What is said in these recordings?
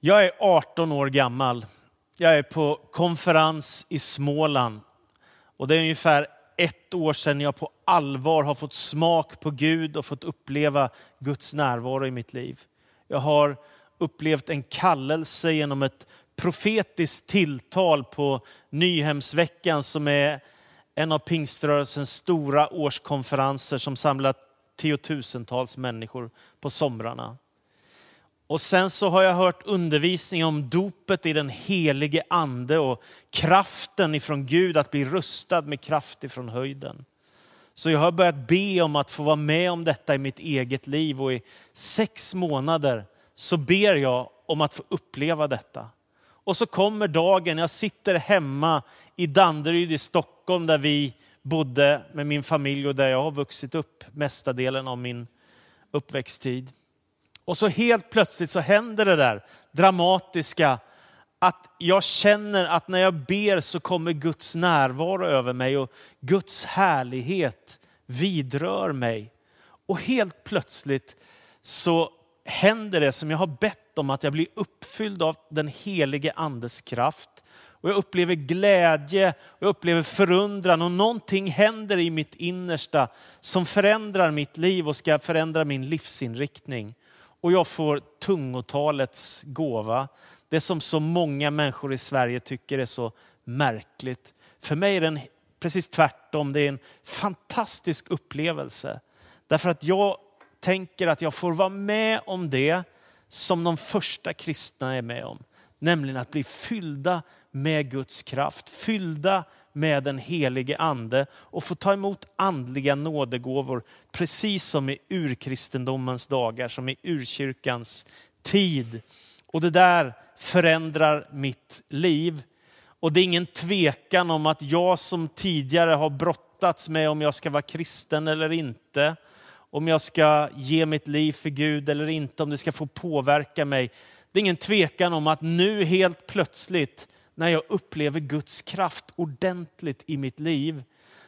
Jag är 18 år gammal. Jag är på konferens i Småland. Och det är ungefär ett år sedan jag på allvar har fått smak på Gud och fått uppleva Guds närvaro i mitt liv. Jag har upplevt en kallelse genom ett profetiskt tilltal på Nyhemsveckan som är en av pingströrelsens stora årskonferenser som samlar tiotusentals människor på somrarna. Och sen så har jag hört undervisning om dopet i den helige ande och kraften ifrån Gud att bli rustad med kraft ifrån höjden. Så jag har börjat be om att få vara med om detta i mitt eget liv och i sex månader så ber jag om att få uppleva detta. Och så kommer dagen, jag sitter hemma i Danderyd i Stockholm där vi bodde med min familj och där jag har vuxit upp mesta delen av min uppväxttid. Och så helt plötsligt så händer det där dramatiska att jag känner att när jag ber så kommer Guds närvaro över mig och Guds härlighet vidrör mig. Och helt plötsligt så händer det som jag har bett om, att jag blir uppfylld av den helige andes kraft. Och jag upplever glädje, och jag upplever förundran och någonting händer i mitt innersta som förändrar mitt liv och ska förändra min livsinriktning. Och jag får tungotalets gåva. Det som så många människor i Sverige tycker är så märkligt. För mig är det precis tvärtom. Det är en fantastisk upplevelse. Därför att jag tänker att jag får vara med om det som de första kristna är med om. Nämligen att bli fyllda med Guds kraft, fyllda med den helige ande och få ta emot andliga nådegåvor, precis som i urkristendomens dagar, som i urkyrkans tid. Och det där förändrar mitt liv. Och det är ingen tvekan om att jag som tidigare har brottats med om jag ska vara kristen eller inte, om jag ska ge mitt liv för Gud eller inte, om det ska få påverka mig. Det är ingen tvekan om att nu helt plötsligt när jag upplever Guds kraft ordentligt i mitt liv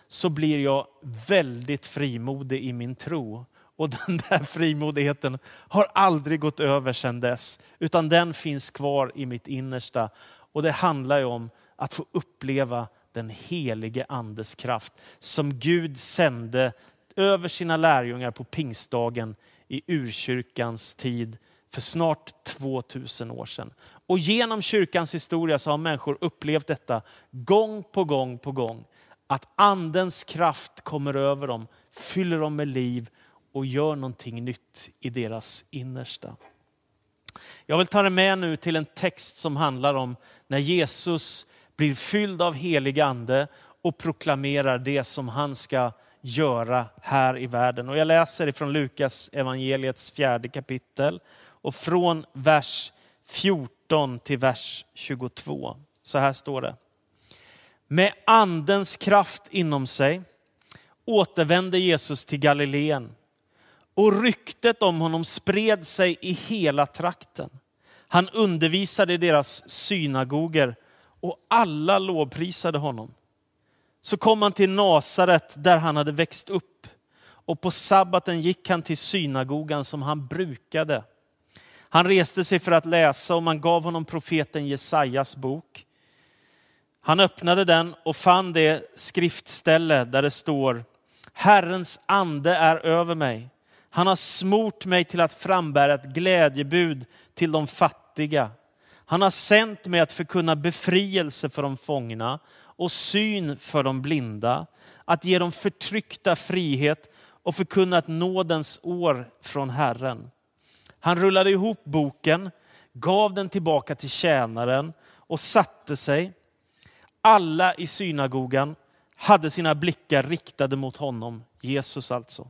så blir jag väldigt frimodig i min tro. Och den där frimodigheten har aldrig gått över sedan dess, utan den finns kvar i mitt innersta. Och det handlar ju om att få uppleva den helige andes kraft som Gud sände över sina lärjungar på pingstdagen i urkyrkans tid för snart 2000 år sedan. Och genom kyrkans historia så har människor upplevt detta gång på gång på gång. Att andens kraft kommer över dem, fyller dem med liv och gör någonting nytt i deras innersta. Jag vill ta dig med nu till en text som handlar om när Jesus blir fylld av helig ande och proklamerar det som han ska göra här i världen. Och jag läser ifrån Lukas evangeliets fjärde kapitel och från vers 14 till vers 22. Så här står det. Med andens kraft inom sig återvände Jesus till Galileen och ryktet om honom spred sig i hela trakten. Han undervisade i deras synagoger och alla lovprisade honom. Så kom han till Nasaret där han hade växt upp och på sabbaten gick han till synagogan som han brukade. Han reste sig för att läsa och man gav honom profeten Jesajas bok. Han öppnade den och fann det skriftställe där det står Herrens ande är över mig. Han har smort mig till att frambära ett glädjebud till de fattiga. Han har sänt mig att förkunna befrielse för de fångna och syn för de blinda, att ge de förtryckta frihet och förkunna ett nådens år från Herren. Han rullade ihop boken, gav den tillbaka till tjänaren och satte sig. Alla i synagogan hade sina blickar riktade mot honom, Jesus alltså.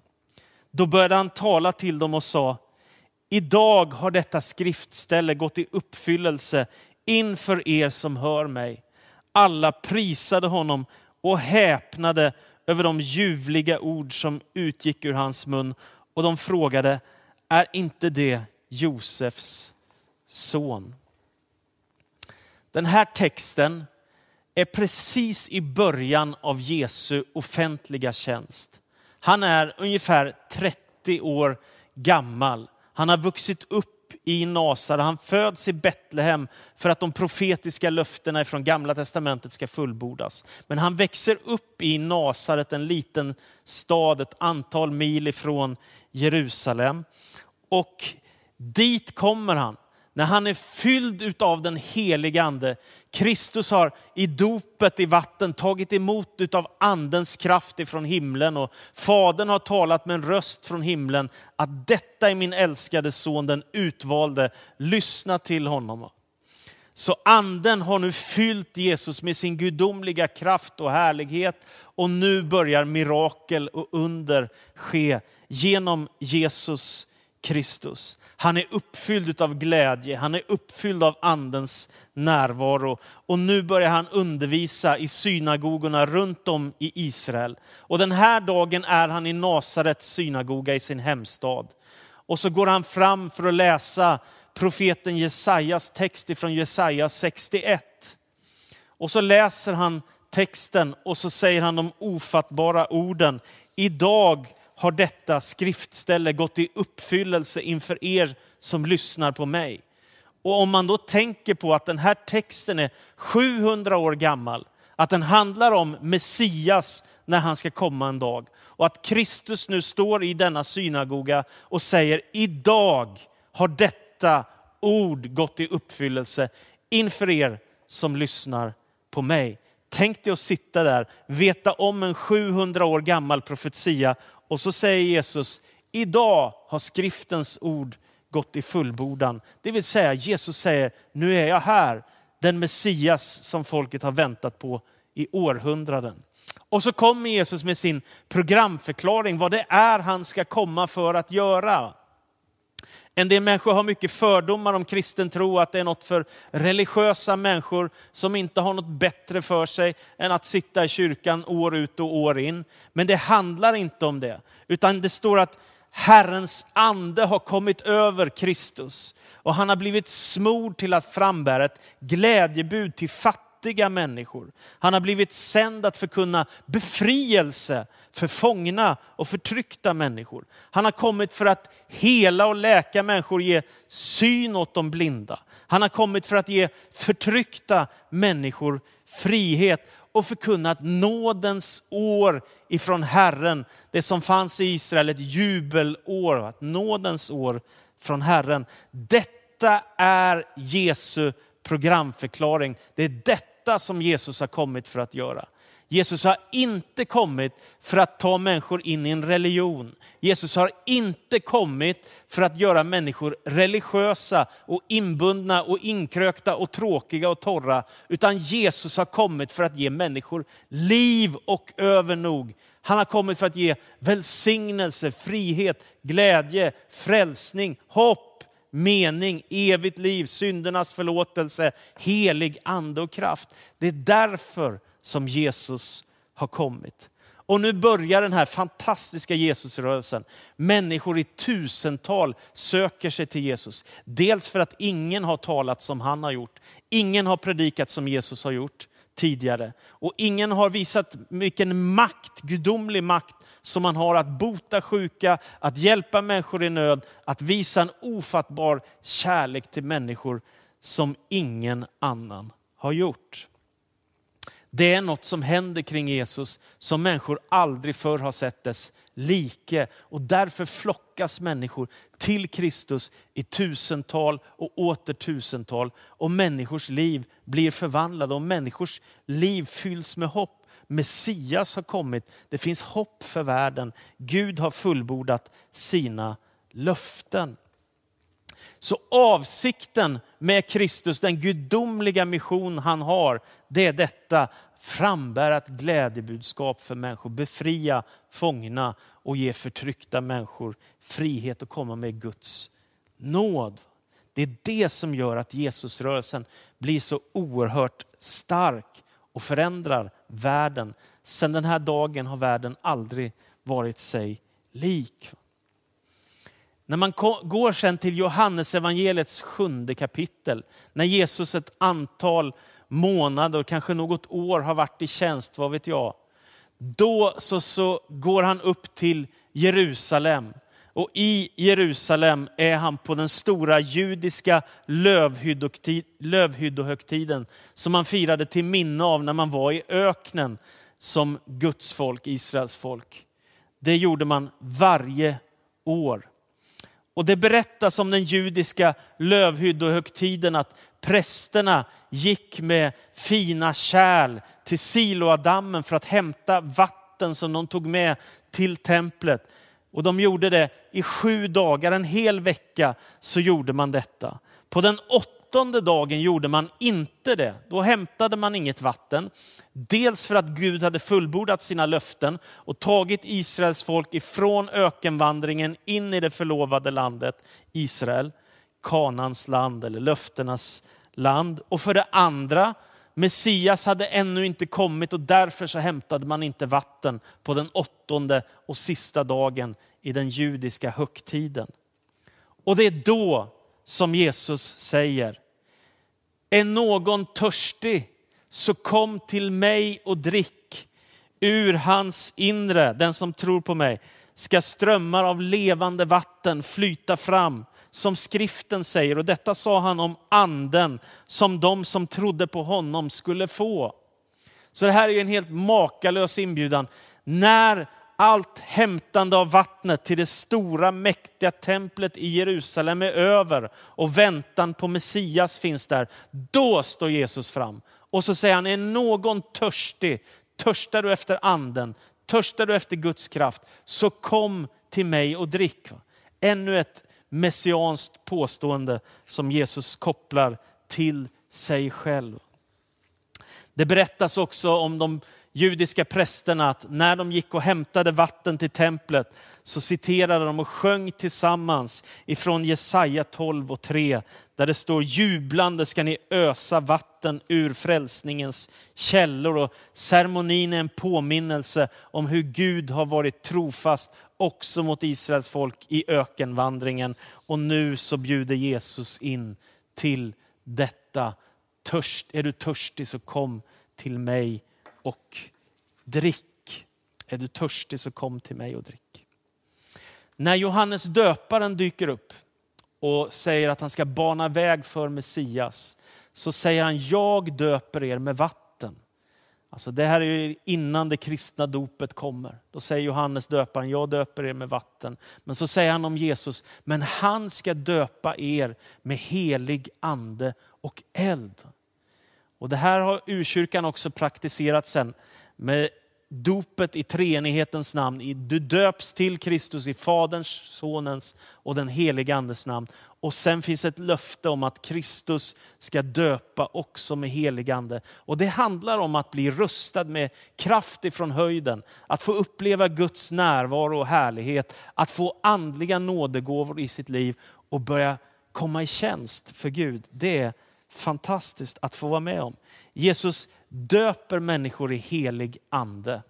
Då började han tala till dem och sa, idag har detta skriftställe gått i uppfyllelse inför er som hör mig. Alla prisade honom och häpnade över de ljuvliga ord som utgick ur hans mun och de frågade, är inte det Josefs son? Den här texten är precis i början av Jesu offentliga tjänst. Han är ungefär 30 år gammal. Han har vuxit upp i Nasaret. Han föds i Betlehem för att de profetiska löftena från gamla testamentet ska fullbordas. Men han växer upp i Nasaret, en liten stad ett antal mil ifrån Jerusalem. Och dit kommer han när han är fylld av den helige ande. Kristus har i dopet i vatten tagit emot av andens kraft ifrån himlen och Fadern har talat med en röst från himlen att detta är min älskade son, den utvalde. Lyssna till honom. Så anden har nu fyllt Jesus med sin gudomliga kraft och härlighet och nu börjar mirakel och under ske genom Jesus Kristus. Han är uppfylld av glädje, han är uppfylld av andens närvaro. Och nu börjar han undervisa i synagogorna runt om i Israel. Och den här dagen är han i Nasarets synagoga i sin hemstad. Och så går han fram för att läsa profeten Jesajas text ifrån Jesaja 61. Och så läser han texten och så säger han de ofattbara orden. Idag har detta skriftställe gått i uppfyllelse inför er som lyssnar på mig. Och om man då tänker på att den här texten är 700 år gammal, att den handlar om Messias när han ska komma en dag. Och att Kristus nu står i denna synagoga och säger, idag har detta ord gått i uppfyllelse inför er som lyssnar på mig. Tänk dig att sitta där, veta om en 700 år gammal profetia och så säger Jesus, idag har skriftens ord gått i fullbordan. Det vill säga Jesus säger, nu är jag här, den Messias som folket har väntat på i århundraden. Och så kommer Jesus med sin programförklaring, vad det är han ska komma för att göra. En del människor har mycket fördomar om kristen tro, att det är något för religiösa människor som inte har något bättre för sig än att sitta i kyrkan år ut och år in. Men det handlar inte om det, utan det står att Herrens ande har kommit över Kristus och han har blivit smord till att frambära ett glädjebud till fattiga människor. Han har blivit sänd att förkunna befrielse för fångna och förtryckta människor. Han har kommit för att hela och läka människor, ge syn åt de blinda. Han har kommit för att ge förtryckta människor frihet och förkunna att nådens år ifrån Herren. Det som fanns i Israel, ett jubelår, att nådens år från Herren. Detta är Jesu programförklaring. Det är detta som Jesus har kommit för att göra. Jesus har inte kommit för att ta människor in i en religion. Jesus har inte kommit för att göra människor religiösa och inbundna och inkrökta och tråkiga och torra. Utan Jesus har kommit för att ge människor liv och övernog. Han har kommit för att ge välsignelse, frihet, glädje, frälsning, hopp, mening, evigt liv, syndernas förlåtelse, helig ande och kraft. Det är därför som Jesus har kommit. Och nu börjar den här fantastiska Jesusrörelsen. Människor i tusental söker sig till Jesus. Dels för att ingen har talat som han har gjort. Ingen har predikat som Jesus har gjort tidigare. Och ingen har visat vilken makt, gudomlig makt, som man har att bota sjuka, att hjälpa människor i nöd, att visa en ofattbar kärlek till människor som ingen annan har gjort. Det är något som händer kring Jesus som människor aldrig förr har sett dess like. Och därför flockas människor till Kristus i tusental och åter tusental. Och människors liv blir förvandlade och människors liv fylls med hopp. Messias har kommit, det finns hopp för världen. Gud har fullbordat sina löften. Så avsikten med Kristus, den gudomliga mission han har, det är detta, frambära ett glädjebudskap för människor, befria fångna och ge förtryckta människor frihet och komma med Guds nåd. Det är det som gör att Jesusrörelsen blir så oerhört stark och förändrar världen. Sedan den här dagen har världen aldrig varit sig lik. När man går sen till Johannes evangeliets sjunde kapitel, när Jesus ett antal månader, kanske något år har varit i tjänst, vad vet jag. Då så, så går han upp till Jerusalem Och i Jerusalem är han på den stora judiska lövhyddohögtiden som man firade till minne av när man var i öknen som Guds folk, Israels folk. Det gjorde man varje år. Och det berättas om den judiska lövhyddohögtiden att prästerna gick med fina kärl till Siloadammen för att hämta vatten som de tog med till templet. Och de gjorde det i sju dagar, en hel vecka så gjorde man detta. På den åttonde dagen gjorde man inte det. Då hämtade man inget vatten. Dels för att Gud hade fullbordat sina löften och tagit Israels folk ifrån ökenvandringen in i det förlovade landet Israel. Kanans land eller löftenas land. Och för det andra, Messias hade ännu inte kommit och därför så hämtade man inte vatten på den åttonde och sista dagen i den judiska högtiden. Och det är då som Jesus säger, är någon törstig så kom till mig och drick. Ur hans inre, den som tror på mig, ska strömmar av levande vatten flyta fram som skriften säger. Och detta sa han om anden som de som trodde på honom skulle få. Så det här är ju en helt makalös inbjudan. När allt hämtande av vattnet till det stora mäktiga templet i Jerusalem är över och väntan på Messias finns där, då står Jesus fram. Och så säger han, är någon törstig, törstar du efter anden, törstar du efter Guds kraft, så kom till mig och drick. Ännu ett messianskt påstående som Jesus kopplar till sig själv. Det berättas också om de judiska prästerna att när de gick och hämtade vatten till templet så citerade de och sjöng tillsammans ifrån Jesaja 12 och 3 där det står jublande ska ni ösa vatten ur frälsningens källor och ceremonin är en påminnelse om hur Gud har varit trofast också mot Israels folk i ökenvandringen och nu så bjuder Jesus in till detta. Törst, är du törstig så kom till mig och drick. Är du törstig så kom till mig och drick. När Johannes döparen dyker upp och säger att han ska bana väg för Messias, så säger han, jag döper er med vatten. Alltså det här är innan det kristna dopet kommer. Då säger Johannes döparen, jag döper er med vatten. Men så säger han om Jesus, men han ska döpa er med helig ande och eld. Och det här har urkyrkan också praktiserat sen med dopet i treenighetens namn. Du döps till Kristus i Faderns, Sonens och den helige Andes namn. Och sen finns ett löfte om att Kristus ska döpa också med helig ande. Och det handlar om att bli rustad med kraft ifrån höjden, att få uppleva Guds närvaro och härlighet, att få andliga nådegåvor i sitt liv och börja komma i tjänst för Gud. Det är fantastiskt att få vara med om. Jesus döper människor i helig ande.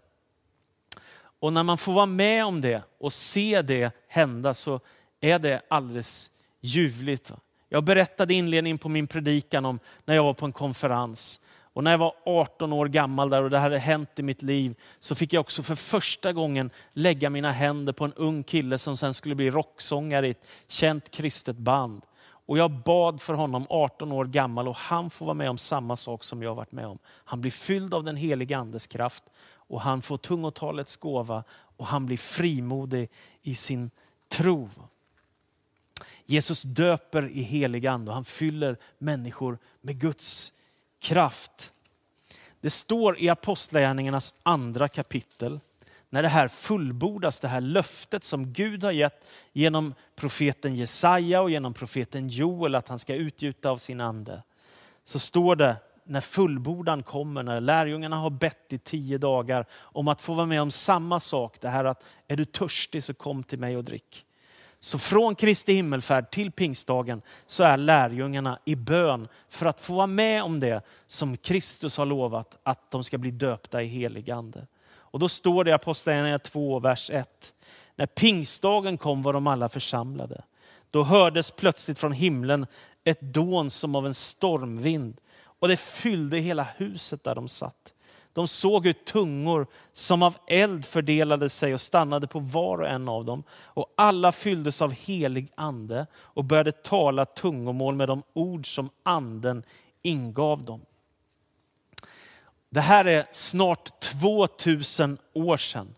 Och när man får vara med om det och se det hända så är det alldeles ljuvligt. Jag berättade inledningen på min predikan om när jag var på en konferens. Och när jag var 18 år gammal där och det hade hänt i mitt liv så fick jag också för första gången lägga mina händer på en ung kille som sen skulle bli rocksångare i ett känt kristet band. Och jag bad för honom 18 år gammal och han får vara med om samma sak som jag varit med om. Han blir fylld av den heliga andes kraft och han får tungotalets gåva och han blir frimodig i sin tro. Jesus döper i helig ande och han fyller människor med Guds kraft. Det står i Apostlagärningarnas andra kapitel när det här fullbordas, det här löftet som Gud har gett genom profeten Jesaja och genom profeten Joel att han ska utgjuta av sin ande. Så står det när fullbordan kommer, när lärjungarna har bett i tio dagar om att få vara med om samma sak. Det här att är du törstig så kom till mig och drick. Så från Kristi himmelfärd till pingstdagen så är lärjungarna i bön för att få vara med om det som Kristus har lovat, att de ska bli döpta i helig ande. Och då står det i Apostlagärningarna 2, vers 1. När pingstdagen kom var de alla församlade. Då hördes plötsligt från himlen ett dån som av en stormvind och det fyllde hela huset där de satt. De såg hur tungor som av eld fördelade sig och stannade på var och en av dem. Och alla fylldes av helig ande och började tala tungomål med de ord som anden ingav dem. Det här är snart 2000 år sedan.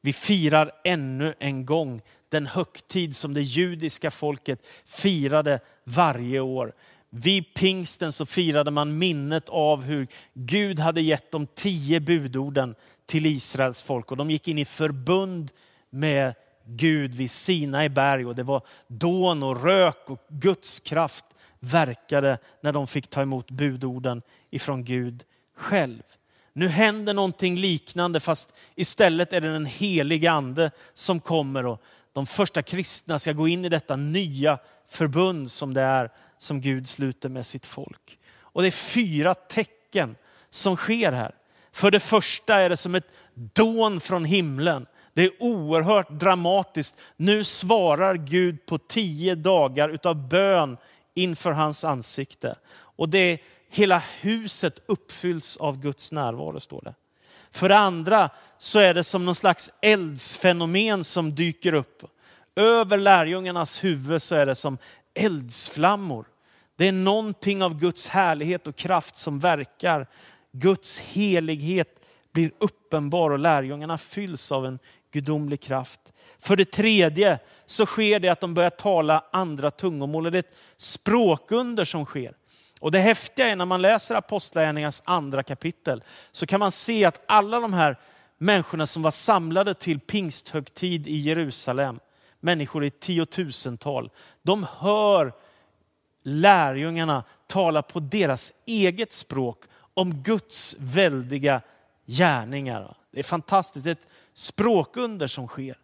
Vi firar ännu en gång den högtid som det judiska folket firade varje år. Vid pingsten så firade man minnet av hur Gud hade gett de tio budorden till Israels folk. Och de gick in i förbund med Gud vid Sinai berg. Och det var dån och rök och Guds kraft verkade när de fick ta emot budorden ifrån Gud själv. Nu händer någonting liknande fast istället är det den heliga ande som kommer och de första kristna ska gå in i detta nya förbund som det är som Gud sluter med sitt folk. Och det är fyra tecken som sker här. För det första är det som ett dån från himlen. Det är oerhört dramatiskt. Nu svarar Gud på tio dagar utav bön inför hans ansikte. Och det är, hela huset uppfylls av Guds närvaro, står det. För det andra så är det som någon slags eldsfenomen som dyker upp. Över lärjungarnas huvud så är det som eldsflammor. Det är någonting av Guds härlighet och kraft som verkar. Guds helighet blir uppenbar och lärjungarna fylls av en gudomlig kraft. För det tredje så sker det att de börjar tala andra tungomål. Det är ett språkunder som sker. Och det häftiga är när man läser Apostlagärningarnas andra kapitel så kan man se att alla de här människorna som var samlade till pingsthögtid i Jerusalem, människor i tiotusental, de hör lärjungarna tala på deras eget språk om Guds väldiga gärningar. Det är fantastiskt, det är ett språkunder som sker,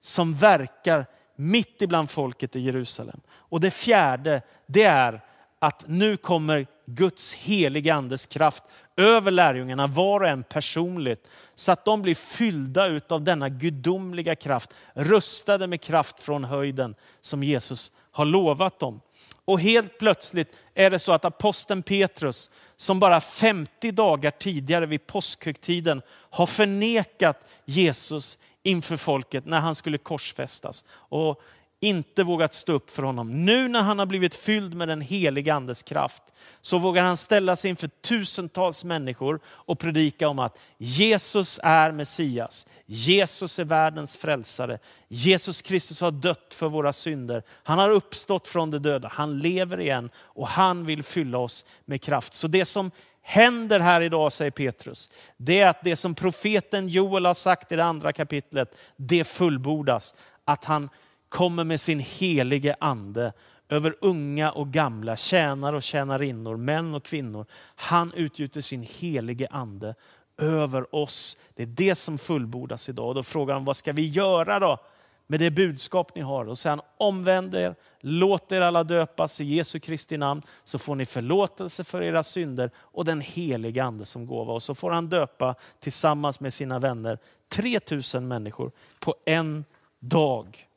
som verkar mitt ibland folket i Jerusalem. Och det fjärde, det är att nu kommer Guds heliga andes kraft över lärjungarna, var och en personligt, så att de blir fyllda av denna gudomliga kraft, rustade med kraft från höjden som Jesus har lovat dem. Och helt plötsligt är det så att aposteln Petrus, som bara 50 dagar tidigare vid påskhögtiden har förnekat Jesus inför folket när han skulle korsfästas. Och inte vågat stå upp för honom. Nu när han har blivit fylld med den heliga andes kraft så vågar han ställa sig inför tusentals människor och predika om att Jesus är Messias. Jesus är världens frälsare. Jesus Kristus har dött för våra synder. Han har uppstått från de döda. Han lever igen och han vill fylla oss med kraft. Så det som händer här idag, säger Petrus, det är att det som profeten Joel har sagt i det andra kapitlet, det fullbordas. Att han kommer med sin helige ande över unga och gamla, tjänare och tjänarinnor, män och kvinnor. Han utgjuter sin helige ande över oss. Det är det som fullbordas idag. Och då frågar han, vad ska vi göra då med det budskap ni har? Och säger han, omvänd er, låt er alla döpas i Jesu Kristi namn, så får ni förlåtelse för era synder och den helige ande som gåva. Och så får han döpa tillsammans med sina vänner 3000 människor på en dag.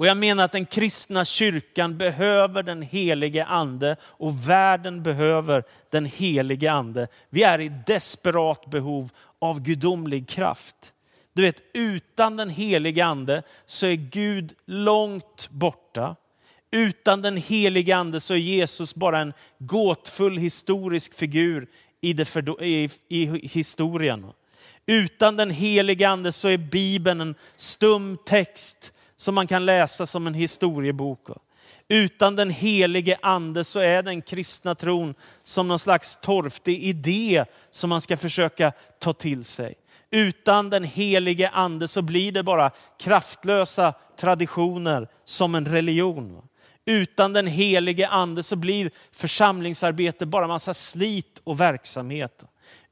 Och jag menar att den kristna kyrkan behöver den helige ande och världen behöver den helige ande. Vi är i desperat behov av gudomlig kraft. Du vet, utan den helige ande så är Gud långt borta. Utan den helige ande så är Jesus bara en gåtfull historisk figur i, det i, i historien. Utan den helige ande så är Bibeln en stum text som man kan läsa som en historiebok. Utan den helige ande så är den kristna tron som någon slags torftig idé som man ska försöka ta till sig. Utan den helige ande så blir det bara kraftlösa traditioner som en religion. Utan den helige ande så blir församlingsarbete bara massa slit och verksamhet.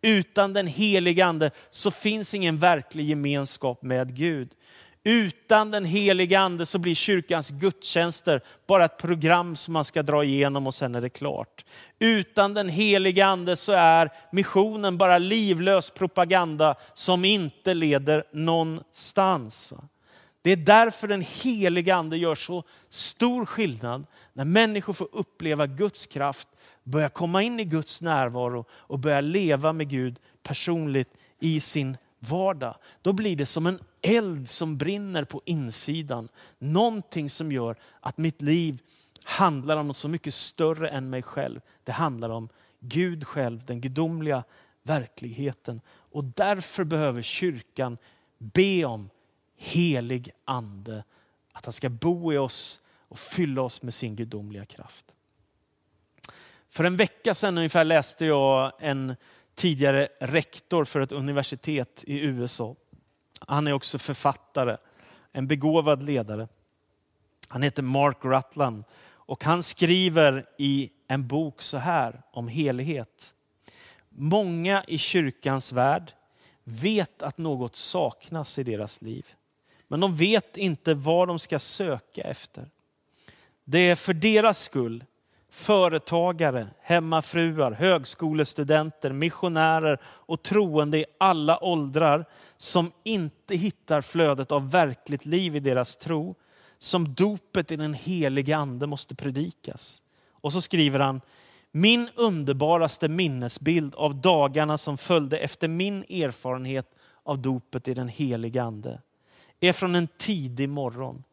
Utan den helige ande så finns ingen verklig gemenskap med Gud. Utan den heliga ande så blir kyrkans gudstjänster bara ett program som man ska dra igenom och sen är det klart. Utan den heliga ande så är missionen bara livlös propaganda som inte leder någonstans. Det är därför den heliga ande gör så stor skillnad när människor får uppleva Guds kraft, börja komma in i Guds närvaro och börja leva med Gud personligt i sin vardag. Då blir det som en eld som brinner på insidan. Någonting som gör att mitt liv handlar om något så mycket större än mig själv. Det handlar om Gud själv, den gudomliga verkligheten. Och därför behöver kyrkan be om helig ande. Att han ska bo i oss och fylla oss med sin gudomliga kraft. För en vecka sedan ungefär läste jag en tidigare rektor för ett universitet i USA. Han är också författare, en begåvad ledare. Han heter Mark Rutland och han skriver i en bok så här om helighet. Många i kyrkans värld vet att något saknas i deras liv. Men de vet inte vad de ska söka efter. Det är för deras skull företagare, hemmafruar, högskolestudenter, missionärer och troende i alla åldrar som inte hittar flödet av verkligt liv i deras tro, som dopet i den heliga ande måste predikas. Och så skriver han, min underbaraste minnesbild av dagarna som följde efter min erfarenhet av dopet i den heliga ande är från en tidig morgon.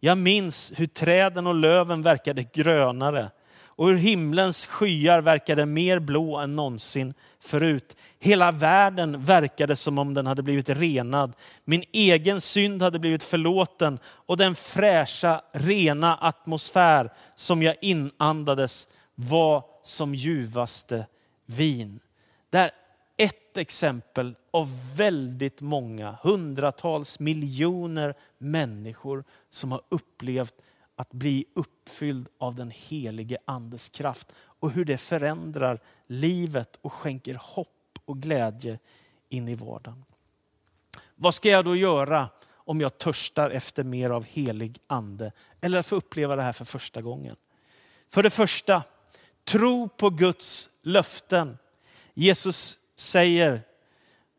Jag minns hur träden och löven verkade grönare och hur himlens skyar verkade mer blå än någonsin förut. Hela världen verkade som om den hade blivit renad. Min egen synd hade blivit förlåten och den fräscha, rena atmosfär som jag inandades var som ljuvaste vin. Det är ett exempel av väldigt många, hundratals miljoner människor som har upplevt att bli uppfylld av den helige andes kraft och hur det förändrar livet och skänker hopp och glädje in i vardagen. Vad ska jag då göra om jag törstar efter mer av helig ande eller att få uppleva det här för första gången? För det första, tro på Guds löften. Jesus säger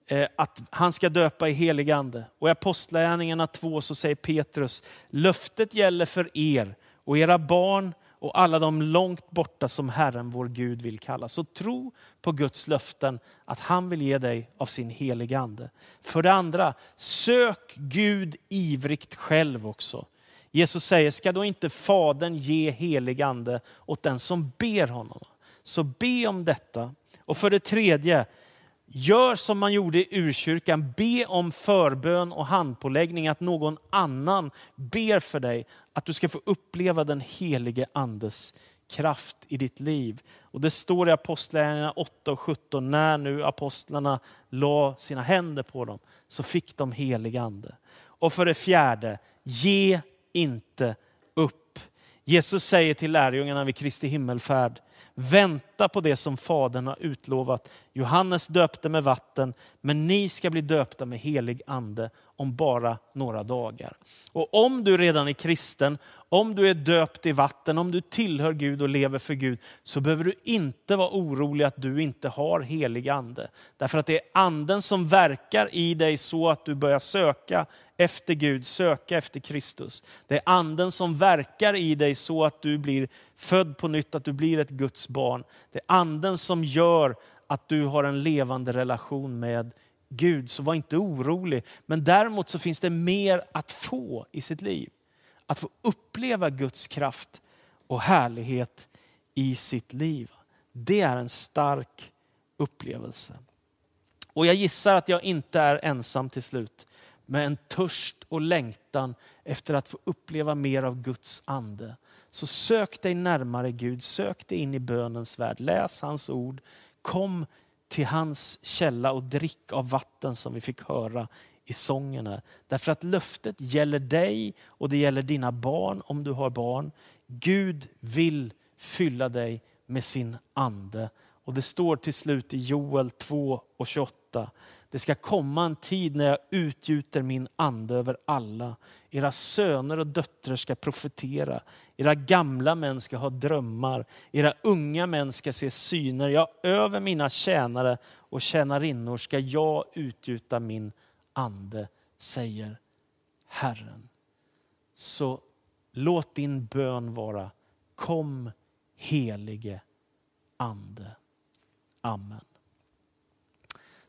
Eh, att han ska döpa i helig ande. Och i Apostlagärningarna 2 så säger Petrus, löftet gäller för er och era barn och alla de långt borta som Herren vår Gud vill kalla. Så tro på Guds löften att han vill ge dig av sin heliga ande. För det andra, sök Gud ivrigt själv också. Jesus säger, ska då inte Fadern ge helig ande åt den som ber honom? Så be om detta. Och för det tredje, Gör som man gjorde i urkyrkan, be om förbön och handpåläggning, att någon annan ber för dig, att du ska få uppleva den helige andes kraft i ditt liv. Och Det står i Apostlagärningarna 8 och 17, när nu apostlarna la sina händer på dem, så fick de helig ande. Och för det fjärde, ge inte upp. Jesus säger till lärjungarna vid Kristi himmelfärd, Vänta på det som Fadern har utlovat. Johannes döpte med vatten, men ni ska bli döpta med helig ande om bara några dagar. Och om du redan är kristen, om du är döpt i vatten, om du tillhör Gud och lever för Gud, så behöver du inte vara orolig att du inte har helig ande. Därför att det är anden som verkar i dig så att du börjar söka efter Gud, söka efter Kristus. Det är anden som verkar i dig så att du blir född på nytt, att du blir ett Guds barn. Det är anden som gör att du har en levande relation med Gud. Så var inte orolig. Men däremot så finns det mer att få i sitt liv. Att få uppleva Guds kraft och härlighet i sitt liv. Det är en stark upplevelse. Och jag gissar att jag inte är ensam till slut med en törst och längtan efter att få uppleva mer av Guds ande. Så sök dig närmare Gud, sök dig in i bönens värld, läs hans ord, kom till hans källa och drick av vatten som vi fick höra i sången här. Därför att löftet gäller dig och det gäller dina barn om du har barn. Gud vill fylla dig med sin ande. Och det står till slut i Joel 2 och 28 det ska komma en tid när jag utgjuter min ande över alla. Era söner och döttrar ska profetera. Era gamla män ska ha drömmar. Era unga män ska se syner. Ja, över mina tjänare och tjänarinnor ska jag utgjuta min ande, säger Herren. Så låt din bön vara Kom helige Ande. Amen.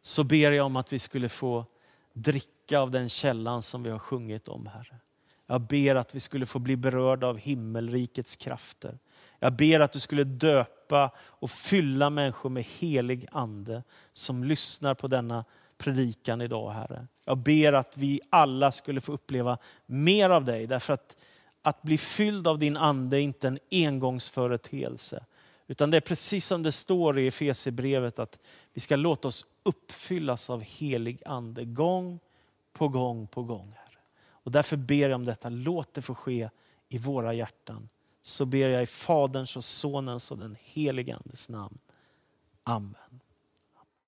Så ber jag om att vi skulle få dricka av den källan som vi har sjungit om, Herre. Jag ber att vi skulle få bli berörda av himmelrikets krafter. Jag ber att du skulle döpa och fylla människor med helig ande som lyssnar på denna predikan idag, Herre. Jag ber att vi alla skulle få uppleva mer av dig, därför att att bli fylld av din ande är inte en engångsföreteelse. Utan det är precis som det står i Efesierbrevet att vi ska låta oss uppfyllas av helig ande gång på gång på gång. Herre. Och därför ber jag om detta, låt det få ske i våra hjärtan. Så ber jag i Faderns och Sonens och den helige Andes namn. Amen.